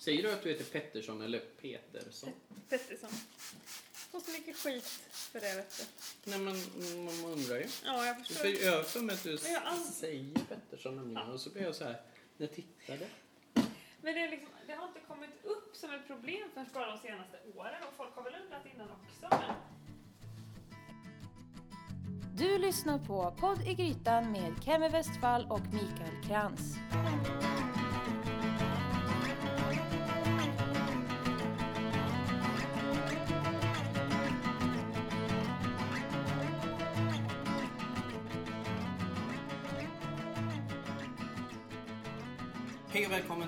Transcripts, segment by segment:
Säger du att du heter Pettersson eller Petersson? Pettersson. Får så mycket skit för det vet du. Nej men man undrar ju. Ja, jag förstår. För jag har för mig att du aldrig- säger Pettersson nämligen Ja. och så blir jag så här när jag tittade. Men det, är liksom, det har inte kommit upp som ett problem förrän bara de senaste åren och folk har väl undrat innan också. Men Du lyssnar på Podd i Grytan med Kemi Westfall och Mikael Krantz.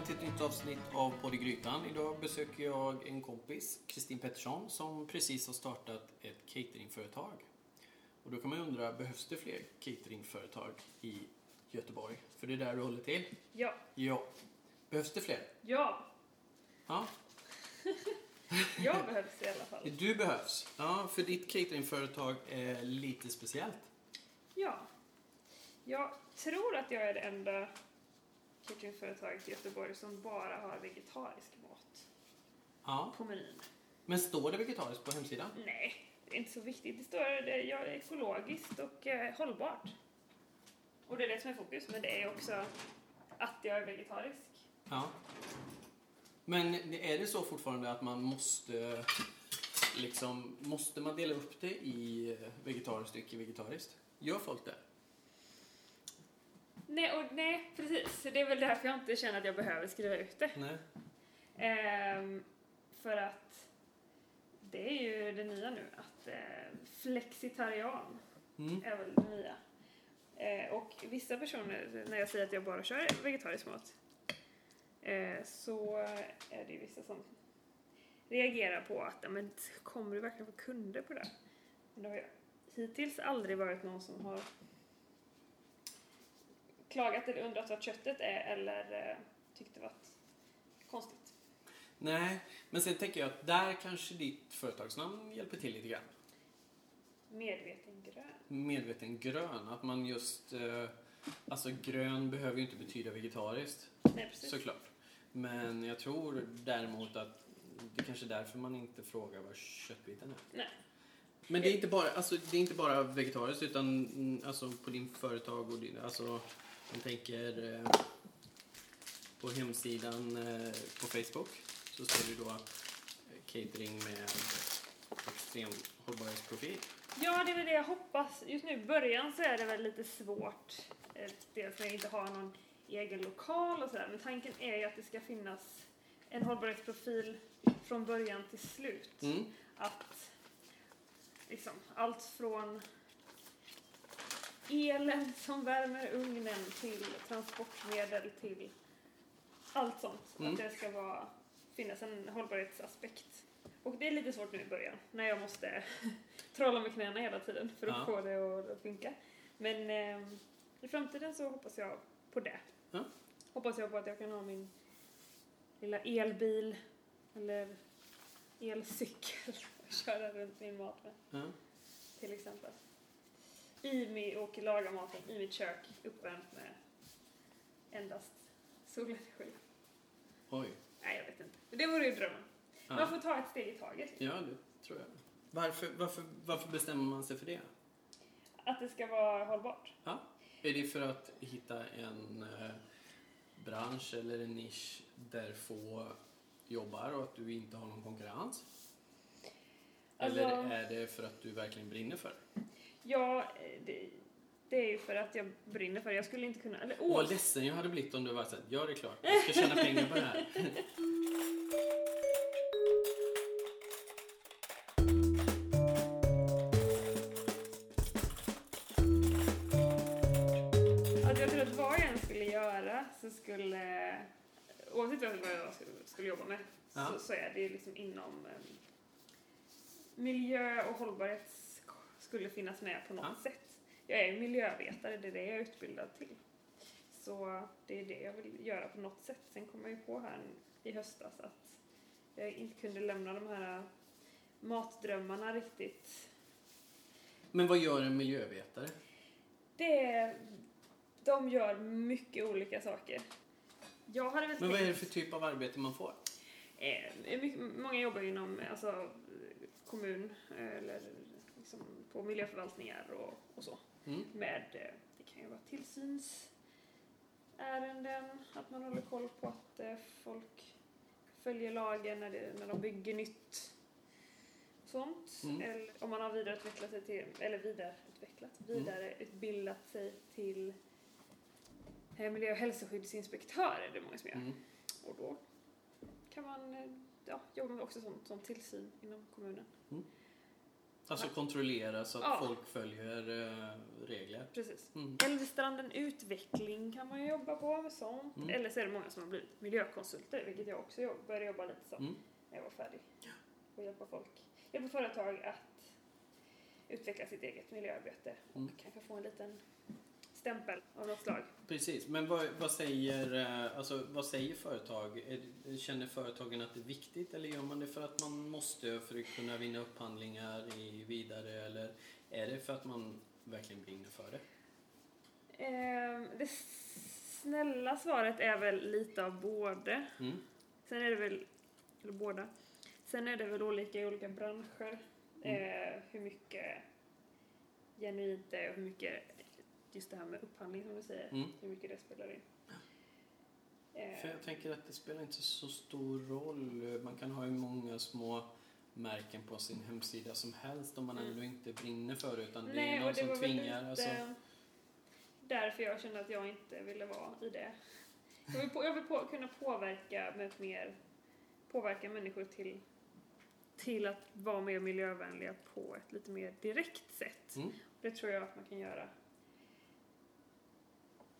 Välkommen till ett nytt avsnitt av Podd i Grytan. Idag besöker jag en kompis, Kristin Pettersson, som precis har startat ett cateringföretag. Och då kan man ju undra, behövs det fler cateringföretag i Göteborg? För det är där du håller till. ja, Ja. Behövs det fler? ja, Ja. jag behövs i alla fall. Du behövs. Ja, för ditt cateringföretag är lite speciellt. Ja. Jag tror att jag är det enda cateringföretaget i Göteborg som bara har vegetarisk mat Ja. på menyn. Men står det vegetariskt på hemsidan? Nej, det är inte så viktigt. Det står det är ekologiskt och eh, hållbart. Och det är det som är fokus, men det är också att jag är vegetarisk. Ja. Men är det så fortfarande att man måste liksom, måste man dela upp det i vegetariskt och icke-vegetariskt? Gör folk det? Nej, och, nej, precis. Det är väl därför jag inte känner att jag behöver skriva ut det. Nej. Ehm, för att det är ju det nya nu, att eh, flexitarian Mm. är väl det nya. Eh, och vissa personer, när jag säger att jag bara kör vegetarisk mat, eh, så är det ju vissa som reagerar på att, "Ja, men kommer du verkligen få kunder på det? Men det har ju hittills aldrig varit någon som har klagat eller undrat vad köttet är eller eh, tyckt det varit konstigt. Nej, men sen tänker jag att där kanske ditt företagsnamn hjälper till lite grann. Medveten grön. Medveten grön, att man just... Eh, alltså grön behöver ju inte betyda vegetariskt. Nej, precis. Såklart. Men jag tror däremot att det kanske är därför man inte frågar vad köttbiten är. Nej. Men det är inte bara, alltså, det är inte bara vegetariskt utan mm, alltså, på din företag och din, alltså, man tänker eh, på hemsidan eh, på Facebook så står det då eh, catering med extrem hållbarhetsprofil. Ja, det är väl det jag hoppas. Just nu i början så är det väl lite svårt. Dels när jag inte har någon egen lokal och sådär. Men tanken är ju att det ska finnas en hållbarhetsprofil från början till slut. Mm. Att liksom allt från elen som värmer ugnen till transportmedel till allt sånt. Mm. Att det ska vara, finnas en hållbarhetsaspekt. Och det är lite svårt nu i början när jag måste trolla med knäna hela tiden för att Ja. få det att, att funka. Men eh, i framtiden så hoppas jag på det. Ja. Hoppas jag på att jag kan ha min lilla elbil eller elcykel och köra runt min mat med Ja. till exempel. I mig och laga maten i mitt kök uppvärmt med endast solenergi. Oj. Nej, jag vet inte. Det vore ju drömmen. Man Ja. får ta ett steg i taget. liksom. ja, det tror jag. Varför, varför, varför bestämmer man sig för det? Att det ska vara hållbart. Ja. Är det för att hitta en eh, bransch eller en nisch där få jobbar och att du inte har någon konkurrens? Eller Alltså- är det för att du verkligen brinner för det? Ja, eh, det, det är ju för att jag brinner för det. Jag skulle inte kunna... Eller, Åh, vad ledsen jag hade blivit om du var såhär, ja det är klart, jag ska tjäna pengar på det här. Alltså jag tror att vad jag än skulle göra så skulle, oavsett vad jag skulle, skulle jobba med, Ja. så, så är det liksom inom eh, miljö och hållbarhet skulle finnas med på något Ja. sätt. Jag är ju miljövetare, det är det jag är utbildad till. Så det är det jag vill göra på något sätt. Sen kom jag ju på här i höstas att jag inte kunde lämna de här matdrömmarna riktigt. Men vad gör en miljövetare? Det är, de gör mycket olika saker. Jag hade väl Men vad är det tänkt- för typ av arbete man får? Eh, mycket, många jobbar inom alltså, kommun eh, eller liksom på miljöförvaltningar och, och så. Mm. Med, eh, det kan ju vara tillsynsärenden, att man håller koll på att folk följer lagen när, det, när de bygger nytt. Sånt. Mm. Eller om man har vidareutvecklat sig till, eller vidareutvecklat, Mm. vidareutbildat sig till miljö och hälsoskyddsinspektör är det många som gör. Mm. Och då kan man eh, ja, jobba med också som, som tillsyn inom kommunen. Alltså kontrollera så att Ja. folk följer eh, regler. Precis. Mm. Älvstranden utveckling kan man ju jobba på med sånt. Mm. Eller så är det många som har blivit miljökonsulter, vilket jag också jobb, började jobba lite som Mm. när jag var färdig. Och hjälpa folk, hjälpa företag att utveckla sitt eget miljöarbete och Mm. kanske få en liten stämpel av något slag. Precis, men vad, vad, säger, eh, alltså, vad säger företag? Känner företagen att det är viktigt eller gör man det för att man måste för att kunna vinna upphandlingar i vidare eller är det för att man verkligen brinner för det? Ehm, det snälla svaret är väl lite av både. Mm. Sen är det väl, eller båda. Sen är det väl olika i olika branscher. Mm. Eh, hur mycket genuint det är och hur mycket, just det här med upphandling som du säger, Mm. hur mycket det spelar in. Eh, För jag tänker att det spelar inte så stor roll. Man kan ha hur många små märken på sin hemsida som helst om man Mm. ändå inte brinner för det utan det nej, är och någon det som tvingar. Alltså, därför jag kände att jag inte ville vara i det. Jag vill, på, jag vill på, kunna påverka med mer, påverka människor till, till att vara mer miljövänliga på ett lite mer direkt sätt. mm. Det tror jag att man kan göra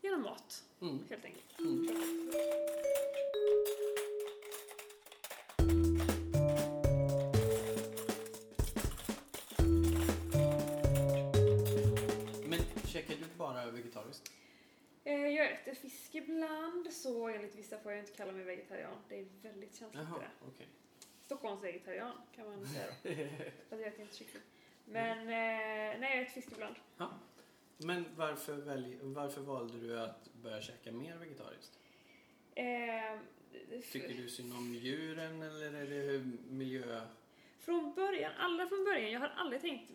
genom mat, Mm. helt enkelt. Mm. Men käkar du bara vegetariskt? Eh, Jag äter fisk ibland, så enligt vissa får jag inte kalla mig vegetarian. Det är väldigt känsligt Jaha, det okej. Stockholmsvegetarian kan man säga då. Fast jag äter inte kyckling. Men eh, nej, jag äter fisk ibland. Men varför, välj, varför valde du att börja käka mer vegetariskt? Eh, Tycker du synd om djuren eller är det miljö... Från början, allra från början, jag har aldrig tänkt,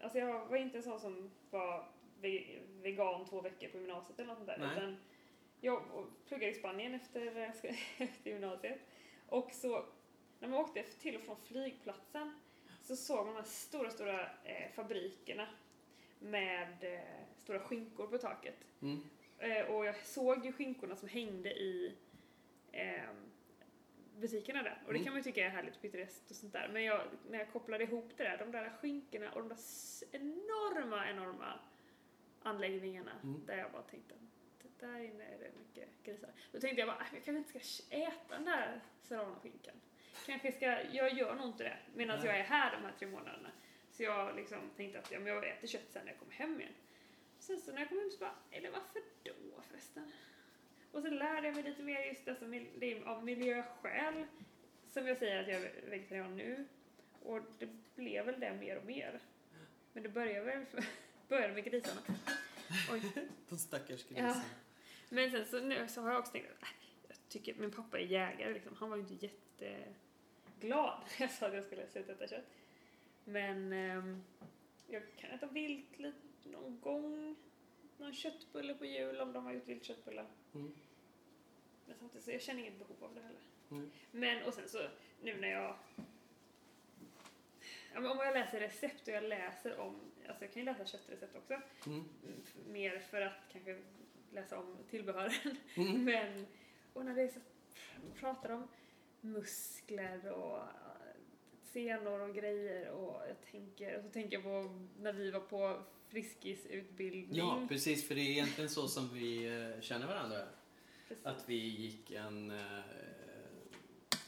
alltså jag var inte en sån som var ve- vegan två veckor på gymnasiet eller något sånt där. Nej. Utan jag pluggade i Spanien efter, efter gymnasiet. Och så, när man åkte till och från flygplatsen så såg man de här stora, stora eh, fabrikerna med eh, stora skinkor på taket. Mm. Eh, och jag såg ju skinkorna som hängde i ehm, butikerna där. Och det Mm. kan man ju tycka är härligt pittoreskt och sånt där. Men jag, när jag kopplade ihop det där, de där skinkorna och de där enorma, enorma anläggningarna Mm. där jag bara tänkte att där inne är det mycket grisar. Då tänkte jag bara, "Äh, jag kanske inte ska äta den där serranoskinkan. Kanske ska, jag gör nog inte det medan jag är här de här tre månaderna. Så jag liksom tänkte att ja, men jag äter kött sen när jag kommer hem igen. Sen så när jag kom hem så bara, eller varför då förresten? Och så lärde jag mig lite mer just alltså, det är av miljöskäl. Som jag säger att jag är vegetarian nu. Och det blev väl det mer och mer. Men det började väl började med grisarna. Oj. De stackars Ja. grisarna. Men sen så, nu, så har jag också tänkt att äh, jag tycker min pappa är jägare liksom. Han var ju inte jätteglad när jag sa att jag skulle sluta äta kött. Men ehm, jag kan äta vilt lite någon gång. Någon köttbulle på jul om de har gjort viltköttbullar. Mm. Men samtidigt så jag känner inget behov av det heller. Mm. Men och sen så nu när jag om jag läser recept och jag läser om, alltså jag kan ju läsa köttrecept också, Mm. Mer för att kanske läsa om tillbehören. Mm. Men, och när det är så, pratar om muskler och senor och grejer och jag tänker, och så tänker jag på när vi var på Friskisutbildning. Ja, precis. För det är egentligen så som vi eh, känner varandra. Precis. Att vi gick en eh,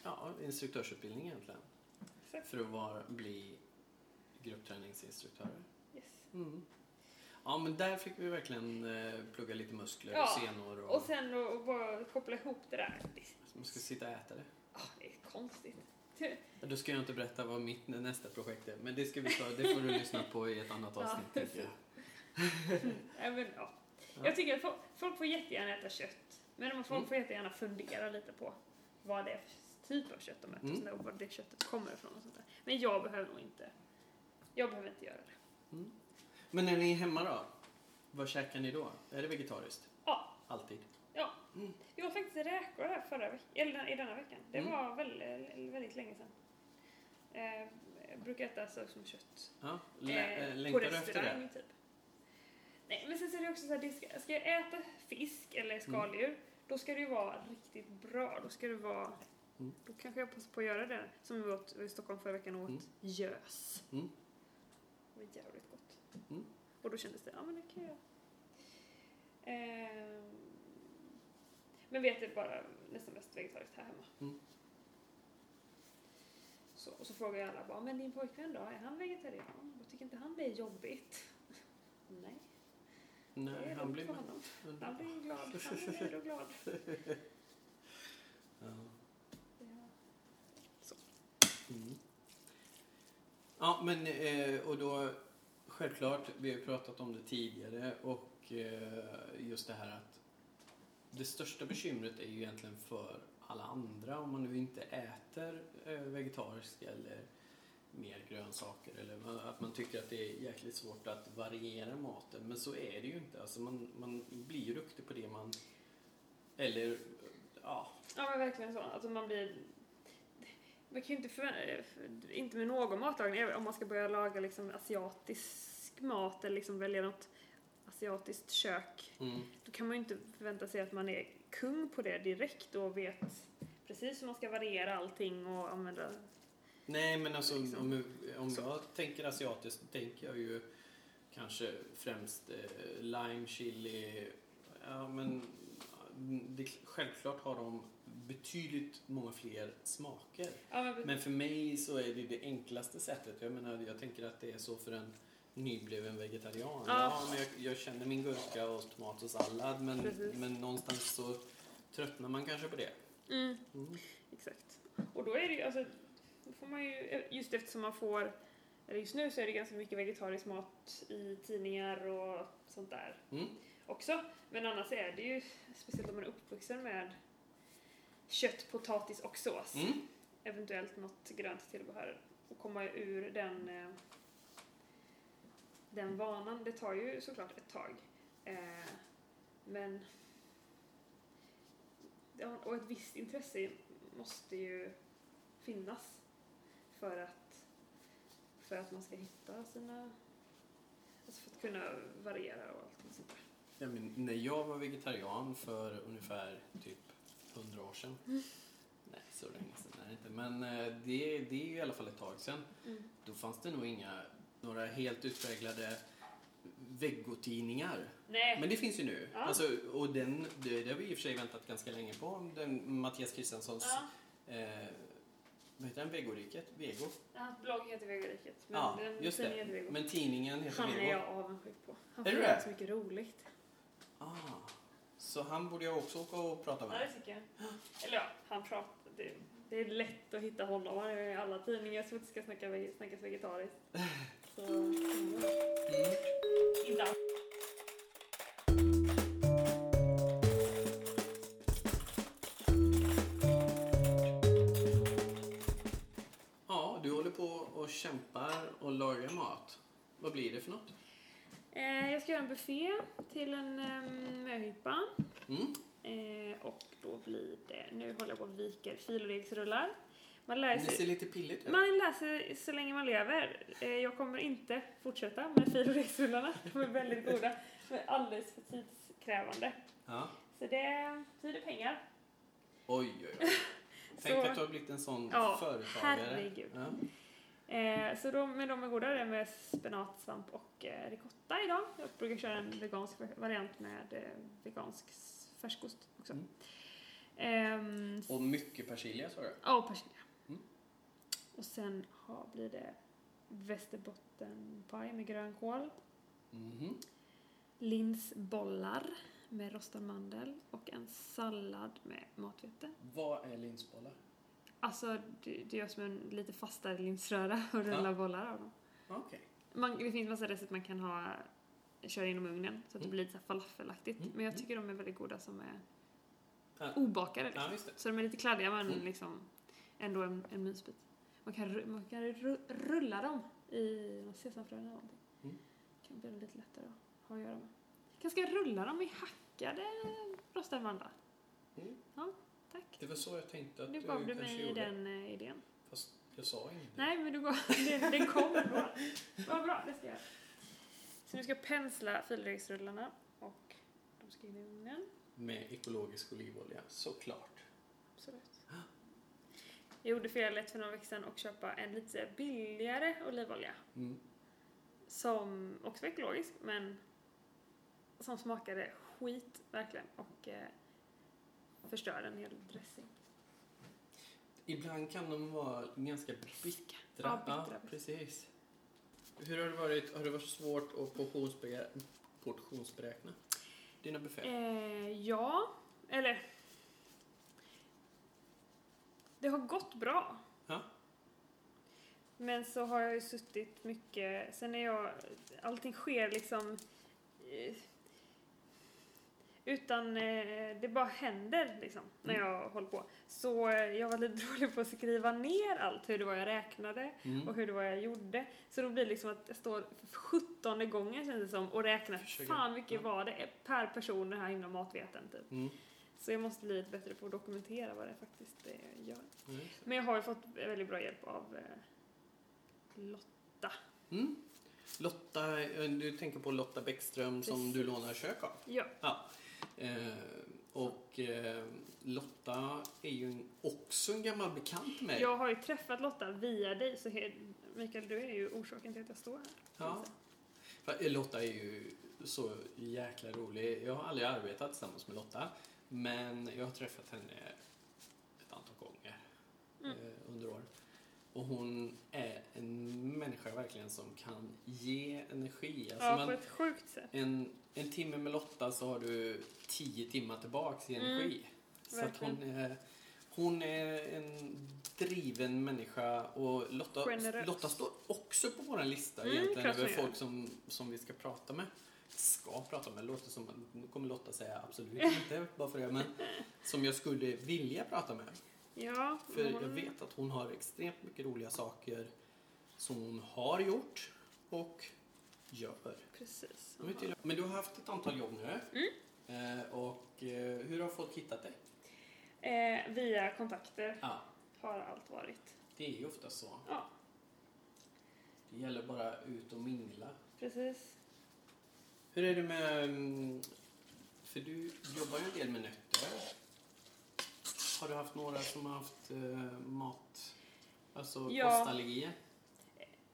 ja, instruktörsutbildning egentligen. Exakt. För att vara, bli gruppträningsinstruktörer. Yes. Mm. Ja, men där fick vi verkligen eh, plugga lite muskler Ja, och senor. Och, Och sen att bara koppla ihop det där, Man ska sitta och äta det. ah, det är konstigt. Ja, Då ska jag inte berätta vad mitt nästa projekt är. Men det, ska vi ta, det får du lyssna på i ett annat Ja, avsnitt. tänker jag. Men, ja. Ja. Jag tycker att folk, får jättegärna äta kött. Men folk Mm. får jättegärna fundera lite på vad det är för typ av kött de äter Mm. och, var det köttet kommer ifrån och sånt där. Men jag behöver nog inte, jag behöver inte göra det. Men när ni är hemma då? Vad käkar ni då? Är det vegetariskt? Ja. Alltid? Mm. Vi åt faktiskt räkor här förra veckan, eller i denna veckan. Det Mm. var väldigt, väldigt länge sedan. Eh, jag brukar äta så som kött. Ja. Lä- Eh, eh, på längtar du efter restaurang det? typ. Nej men sen så är det också så här, det ska, ska jag äta fisk eller skaldjur, då ska det ju vara riktigt bra. Då ska det vara, Mm. då kanske jag passar på att göra det. Som vi åt i Stockholm förra veckan och åt Mm. gös. Mm. Det var jävligt gott. Mm. Och då kändes det, ja men det kan jag. Ehm, men vi äter bara nästan mest vegetariskt här hemma. Mm. Så, och så frågar jag alla bara, men din pojkvän då, är han vegetarian? Jag tycker inte han det är jobbigt? Nej, Nej, han blir honom. Han blir glad, han blir nöjd och glad. Ja. Ja. Mm. Ja, men eh, och då självklart, vi har pratat om det tidigare och eh, just det här att det största bekymret är ju egentligen för alla andra om man nu inte äter eh, vegetariskt eller mer grönsaker eller att man tycker att det är jäkligt svårt att variera maten. Men så är det ju inte. Alltså man, man blir ju duktig på det man... Eller, ja, Ja men verkligen så. Alltså man blir... Man kan ju inte förvänta eh, inte med någon matlagning, om man ska börja laga liksom asiatisk mat eller liksom välja något asiatiskt kök, mm, då kan man ju inte förvänta sig att man är kung på det direkt och vet precis hur man ska variera allting och använda... Nej, men alltså Liksom. om, om Så. jag tänker asiatiskt så tänker jag ju kanske främst eh, lime, chili. Ja, men det, självklart har de betydligt många fler smaker. Ja, men, Men för mig så är det det enklaste sättet. Jag menar, jag tänker att det är så för en nybliven vegetarian. Ja. Ja, men jag, jag känner min gurka och tomat och sallad men, Precis. men någonstans så tröttnar man kanske på det. mm, Mm. exakt. Och då är det ju, alltså, då får man ju, just eftersom man får, eller just nu så är det ganska mycket vegetarisk mat i tidningar och sånt där. Mm. också. Men annars är det ju, speciellt om man är uppvuxen med kött, potatis och sås. Mm. Eventuellt något grönt tillbehör. Och komma ur den, eh, den vanan. Det tar ju såklart ett tag. Eh, men och ett visst intresse måste ju finnas för att för att man ska hitta sina alltså för att kunna variera och allt sånt där. Ja, men när jag var vegetarian för ungefär typ 100 år sedan. Mm. Nej, så länge sedan är det inte. Men eh, det, det är ju i alla fall ett tag sedan. Mm. Då fanns det nog inga, några helt utpräglade veggotidningar. Nej. Men det finns ju nu. Ja. Alltså, och den, det, det har vi i och för sig väntat ganska länge på. Den, Mattias Kristenssons, Ja, eh, vad heter den? Vegoriket? Vego? hans blogg heter Vegoriket. Men Ja, den just tidningen heter Vego. Men tidningen heter Han Vego. är jag avundsjuk på. Han Är får göra så mycket roligt. Ah, så han borde jag också åka och prata Ja, med. det tycker jag. Eller ja, han pratar. Det, det är lätt att hitta honom. Han är med i alla tidningar så att det ska snacka, snackas vegetariskt. Så, mm. Inte alls. Ja, du håller på och kämpar och lagar mat. Vad blir det för något? Eh, jag ska göra en buffé till en eh, möhippa. Mm. Eh, och då blir det, nu håller jag på och viker filodegsrullar. Man lär Det sig ser lite pilligt ut. Man lär sig så länge man lever. Eh, Jag kommer inte fortsätta med filodegsrullarna. De är väldigt goda, men alldeles för tidskrävande. Ja. Så det är pengar. Oj, oj, oj. Tänk Så- att du har blivit en sån Ja, företagare. herregud. Ja. Eh, Så de, men de är goda, det är med spenat, svamp och eh, ricotta idag. Jag brukar köra en vegansk variant med eh, vegansk färskost också. Mm. Ehm, Och mycket persilja sa du? Ja, och persilja. Mm. Och sen har, blir det västerbottenpaj med grönkål. Mhm. linsbollar med rostad mandel och en sallad med matvete. Vad är linsbollar? Alltså, det, det görs med en lite fastare linsröra och rullar Ja. bollar av dem. Man, det finns massa recept man kan ha, köra inom ugnen så att det Mm. blir lite falafelaktigt. Mm, Men jag mm. tycker de är väldigt goda som är Ja. obakade. Liksom. Det. Så de är lite kladdiga men Mm. liksom ändå en, en mysbit. Man kan, man kan ru- rulla dem i sesamfrön eller någonting. Mm. kan bli lite lättare att ha att göra med. Kanske rulla dem i hackade rostade mandlar? Mm. Ja, tack. Det var så jag tänkte att Du du gav du kanske mig gjorde. den eh, idén. Fast jag sa ingenting. Nej, men du gav, den, den kom ändå. Vad bra, det ska jag. Så nu ska jag pensla fildegsrullarna och de ska in i ugnen. Med ekologisk olivolja, såklart. Jag gjorde felet för några veckor sedan och köpa en lite billigare olivolja. Mm. Som också var ekologisk, men som smakade skit verkligen och eh, förstörde en hel dressing. Ibland kan de vara ganska bittra. Ja, bittra. precis. Hur har det varit? Har det varit svårt att portionsberäkna, portionsberäkna dina bufféer? Eh, ja, eller... Det har gått bra. Ja. Men så har jag ju suttit mycket, sen är jag, allting sker liksom eh, utan eh, det bara händer liksom när Mm. jag håller på. Så eh, jag var lite dålig på att skriva ner allt, hur det var jag räknade Mm. och hur det var jag gjorde. Så då blir det liksom att jag står 17 gången känns det som och räknar Försöker- fan mycket ja. var det per person den här himla matveten typ. Mm. Så jag måste bli lite bättre på att dokumentera vad det faktiskt jag gör. Mm. Men jag har ju fått väldigt bra hjälp av eh, Lotta. Mm. Lotta, eh, du tänker på Lotta Bäckström som Precis. du lånar kök av? Ja, Ja. Eh, och eh, Lotta är ju också en gammal bekant med jag har ju träffat Lotta via dig så he- Mikael du är ju orsaken till att jag står här. Ja. Eh, Lotta är ju så jäkla rolig. Jag har aldrig arbetat tillsammans med Lotta. Men jag har träffat henne ett antal gånger Mm. eh, under åren. Och hon är en människa verkligen som kan ge energi. Alltså Ja, man, på ett sjukt sätt. en, en timme med Lotta så har du tio timmar tillbaks i Mm, energi. så att hon är, hon är en driven människa och Lotta, Generös. Lotta står också på vår lista Mm, egentligen över folk som, som vi ska prata med. Ska prata med, låter som nu kommer Lotta säga absolut inte bara för det, men som jag skulle vilja prata med. Ja, För hon- jag vet att hon har extremt mycket roliga saker som hon har gjort och gör. Precis. Men du har haft ett antal jobb nu. Mm. Eh, och eh, hur har folk hittat dig? Eh, via kontakter Ja, har allt varit. det är ju ofta så. Ja, Det gäller bara ut och mingla. precis. Hur är det med... mm, För du jobbar ju en del med nötter. Har du haft några som har haft eh, mat... Alltså Ja. kostallergier?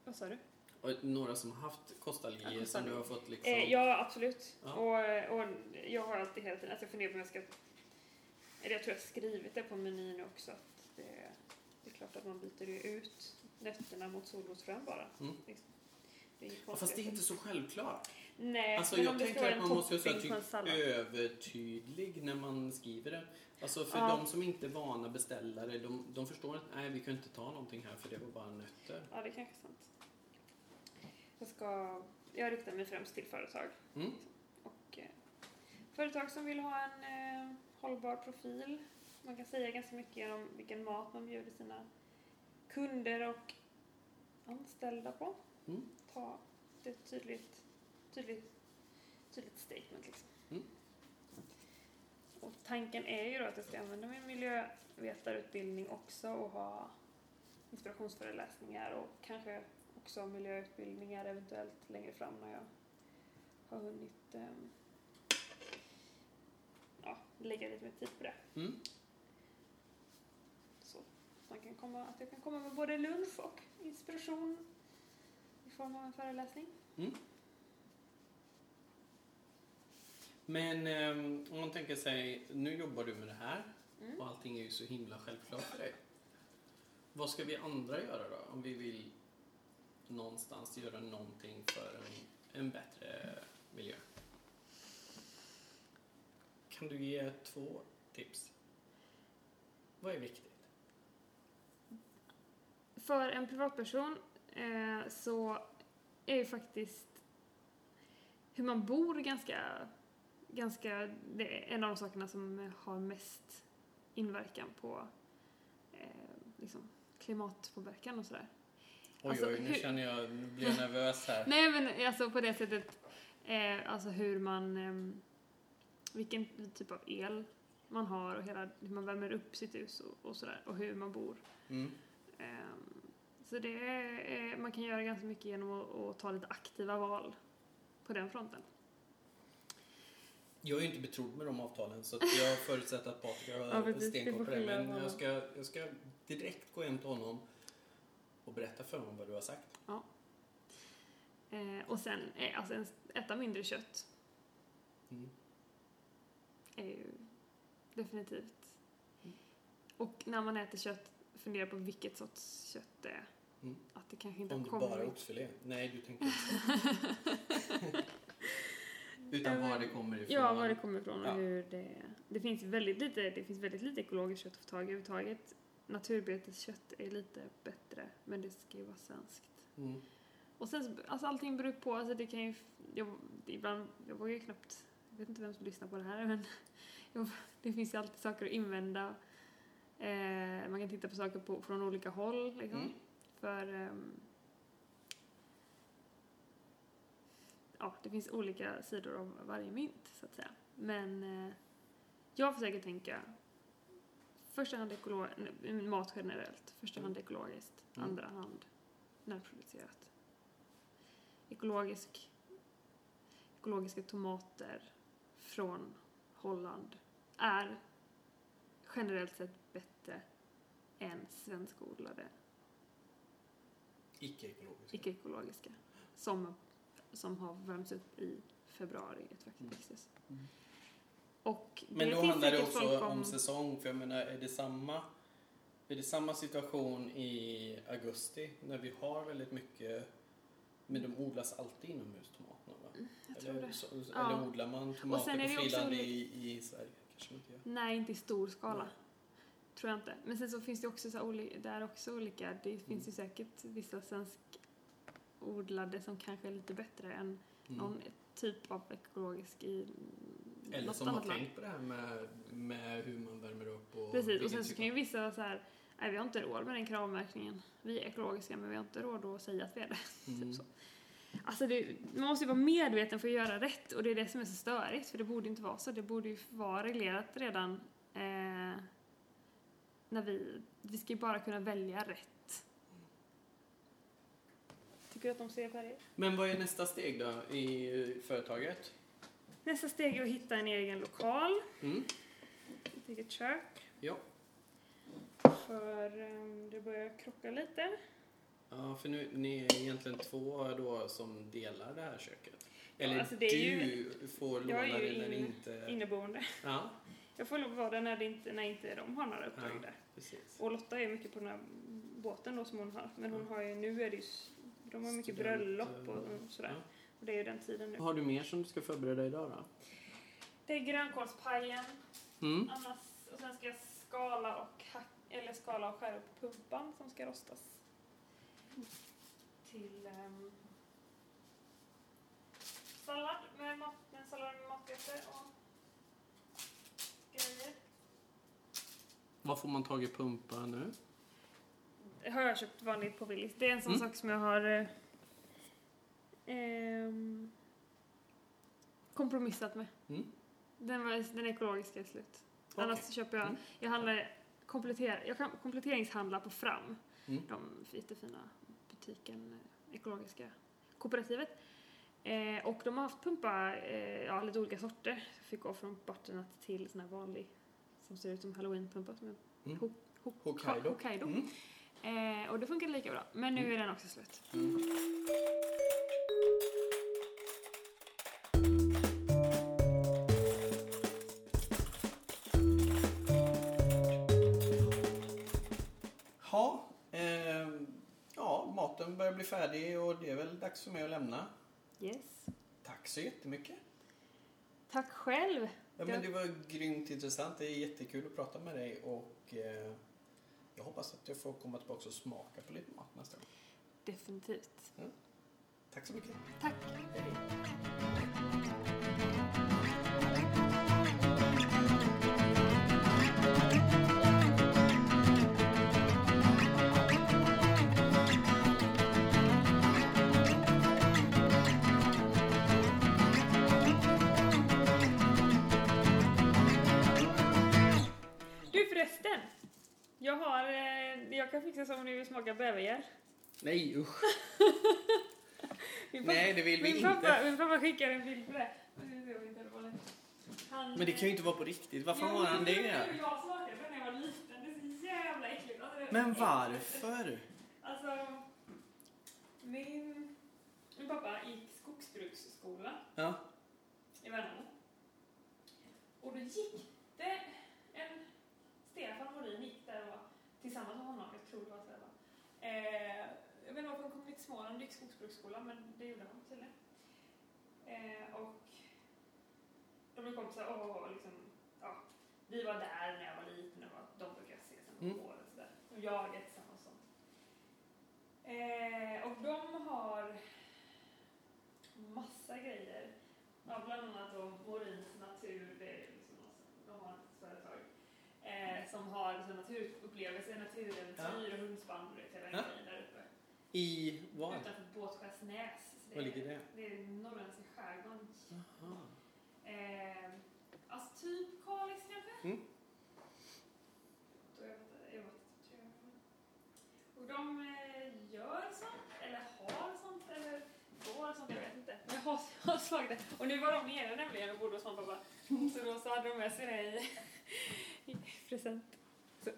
Vad sa du? Och några som har haft kostallergier Ja, som du har fått liksom... Eh, ja, absolut. Ja. Och, och jag har alltid hela tiden, alltså jag funderar på om jag ska... Eller jag tror jag har skrivit det på menyn också. Att det, det är klart att man byter ju ut nötterna mot solrosfrön bara. Mm. Liksom. Det Ja, Fast det är inte så självklart. Nej, Alltså men jag om det tänker att man måste vara en typ övertydlig när man skriver det. Alltså för Ja. de som inte är vana beställare, de, de förstår att nej vi kan inte ta någonting här för det var bara nötter. Ja, det är kanske är sant. Jag ska... Jag riktar mig främst till företag. Mm. Och eh, företag som vill ha en eh, hållbar profil. Man kan säga ganska mycket om vilken mat man bjuder sina kunder och anställda på. Mm. Ta ett tydligt, tydligt, tydligt statement liksom. Mm. Och tanken är ju då att jag ska använda min miljövetarutbildning också och ha inspirationsföreläsningar och kanske också miljöutbildningar eventuellt längre fram när jag har hunnit ehm, ja, lägga lite mer tid på det. Mm. Så man kan komma, att jag kan komma med både lunch och inspiration i form av en föreläsning. Mm. Men ehm, om man tänker sig, nu jobbar du med det här Mm. och allting är ju så himla självklart för dig. Vad ska vi andra göra då? Om vi vill någonstans göra någonting för en, en bättre miljö. Kan du ge två tips? Vad är viktigt? För en privatperson eh, så är ju faktiskt hur man bor ganska, ganska, det är en av de sakerna som har mest inverkan på eh, liksom, klimatpåverkan och sådär. Oj, Alltså, oj, nu hur- känner jag, nu blir jag nervös här. Nej men alltså på det sättet, eh, alltså hur man, ehm, vilken typ av el man har och hela, hur man värmer upp sitt hus och, och sådär och hur man bor. Mm. Ehm, så det är, man kan göra ganska mycket genom att, att ta lite aktiva val på den fronten. Jag är ju inte betrodd med de avtalen så jag förutsätter att Patrik Ja, har. Vi stenkoll på det. Men jag ska, jag ska direkt gå hem till honom och berätta för honom vad du har sagt. Eh, och sen, eh, alltså äta mindre kött Mm. är ju definitivt. Och när man äter kött, fundera på vilket sorts kött det är. Mm. Att det kanske inte Om har det kommit... bara är oxfilé. Nej, du tänker inte Utan var det kommer ifrån. Ja, var det kommer ifrån och Ja. hur det... Det finns väldigt lite, det finns väldigt lite ekologiskt kött att få tag i överhuvudtaget. Naturbeteskött är lite bättre, men det ska ju vara svenskt. Mm. Och sen, så- alltså allting beror på, alltså det kan ju... Jag, ibland, jag vågar ju knappt... Jag vet inte vem som lyssnar på det här, men jag, det finns ju alltid saker att invända. Eh, man kan titta på saker på, från olika håll, liksom. Mm. För... ehm, ja, det finns olika sidor av varje mynt, så att säga. Men eh, jag försöker tänka första hand ekolo- mat generellt. Första hand ekologiskt, Mm. andra hand närproducerat. Ekologisk, ekologiska tomater från Holland är generellt sett bättre än svenskodlade Icke-ekologiskt. icke-ekologiska som, som har värmts upp i februari ett växthus. Mm. Och det Men då handlar det också folk om säsong. För jag menar, är det samma är det samma situation i augusti när vi har väldigt mycket men de odlas alltid inomhus, tomaterna va? Jag tror eller, det. så, Ja. eller odlar man tomater på det också friland olika- i, i Sverige? Kanske inte gör. Nej, inte i stor skala. Nej. Tror jag inte. Men sen så finns det också så här oli- där också olika. Det finns Mm. ju säkert vissa svenskodlade som kanske är lite bättre än Mm. någon typ av ekologisk i Eller något som har annat land. tänkt på det här med, med hur man värmer upp och Precis, och sen så typ kan ju av- vissa så här, nej vi har inte råd med den kravmärkningen. Vi är ekologiska men vi har inte råd att säga att vi är det. Mm. Typ så. Alltså det, man måste ju vara medveten för att göra rätt och det är det som är så störigt för det borde inte vara så. Det borde ju vara reglerat redan eh, när vi, vi ska ju bara kunna välja rätt. Tycker att de ser färger? Men vad är nästa steg då i företaget? Nästa steg är att hitta en egen lokal, Mm. ett eget kök. Ja. För eh, det börjar krocka lite. ja, för nu ni är egentligen två då som delar det här köket. Eller alltså det är du får låna jag är ju det när in- inte... Inneboende. Ja, Jag får vara där när, det inte, när inte de har några uppdrag Ja. där. precis. Och Lotta är mycket på den här båten då som hon har. Men hon har ju, nu är det ju, de har mycket Student, bröllop och, sådär. ja. Och det är ju den tiden nu. Har du mer som du ska förbereda idag då? Det är grönkålspajen. Mm. Annars, och sen ska jag skala och, hack, eller skala och skära upp pumpan som ska rostas. Till ehm, sallad med, mat, en sallad med matbetor och grejer. Vad får man tag i pumpa nu? Har jag köpt vanligt på Willys. Det är en sån Mm. sak som jag har eh, ehm, kompromissat med. Mm. Den, var, den ekologiska är slut. Okej. Annars köper jag, Mm. jag handlar kompletter, jag kan kompletteringshandla på Fram. Mm. De jättefina butiken, eh, ekologiska kooperativet. Eh, och de har haft pumpa, eh, ja lite olika sorter. Jag fick gå från butternut till sån här vanlig som ser ut som halloweenpumpa som är Mm. Ho- ho- Hokkaido. Hokkaido. Mm. Eh, och det funkade lika bra. Men nu är den också slut. Mm. Ha, eh, ja, maten börjar bli färdig och det är väl dags för mig att lämna. Yes. Tack så jättemycket. Tack själv. Ja, men det var grymt intressant. Det är jättekul att prata med dig och eh, jag hoppas att jag får komma tillbaka och smaka på lite mat nästa gång. Definitivt. Tack så mycket. Tack. Hej. Jag har, eh, jag kan fixa så om ni vill smaka bävergäll. Nej usch. Pappa, Nej, det vill vi min inte. pappa, min pappa skickade en bild på det. Han, Men det kan ju inte vara på riktigt. Varför Jo, har han det? Jag smakade det när jag var liten. Det är så jävla äckligt. Alltså, Men varför? Alltså, min, min pappa gick skogsbruksskola Ja. i Värnamo. Och då gick det Stefan Morin gick där och var tillsammans med honom, jag tror det var så det var. Eh, jag vet inte varför han kom till Småland gick skogsbruksskola, men det gjorde han tydligen. Eh, och de blev kompisar och liksom, ja, vi var där när jag var liten och de brukade ses en Mm. året och sådär. Och jagade tillsammans och sånt. Eh, och de har massa grejer. Ja, bland annat då Morins Natur, det är liksom något- de har ett företag eh, som har så naturupplevelser, naturäventyr och hundspann och hela Ja. grejen där uppe. I vad? Utanför Båtskärsnäs. Var ligger det? Det är norrländska skärgården. Eh, alltså typ Kalix kanske? Mm. Då jag inte, jag inte, tror jag. Och de eh, gör sånt, eller har sånt, eller får sånt, jag vet inte. Men jag har, jag har smakat det. Och nu var de nere nämligen och bodde hos mamma och pappa. Så då så hade de med sig det i, i present. Så,